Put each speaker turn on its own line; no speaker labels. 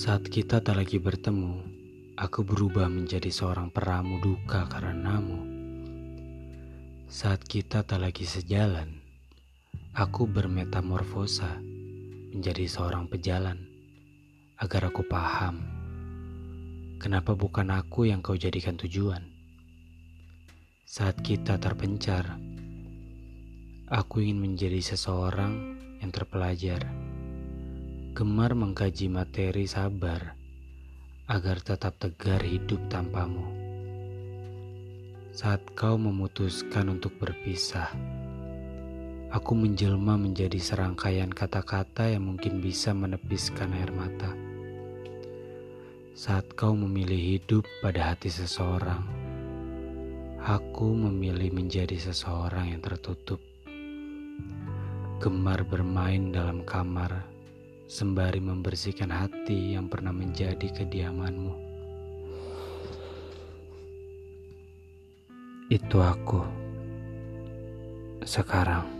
Saat kita tak lagi bertemu, aku berubah menjadi seorang peramu duka karenamu. Saat kita tak lagi sejalan, aku bermetamorfosa menjadi seorang pejalan agar aku paham kenapa bukan aku yang kau jadikan tujuan. Saat kita terpencar, aku ingin menjadi seseorang yang terpelajar gemar mengkaji materi sabar agar tetap tegar hidup tanpamu. Saat kau memutuskan untuk berpisah, aku menjelma menjadi serangkaian kata-kata yang mungkin bisa menepiskan air mata. Saat kau memilih hidup pada hati seseorang, aku memilih menjadi seseorang yang tertutup. Gemar bermain dalam kamar sembari membersihkan hati yang pernah menjadi kediamanmu. Itu aku sekarang.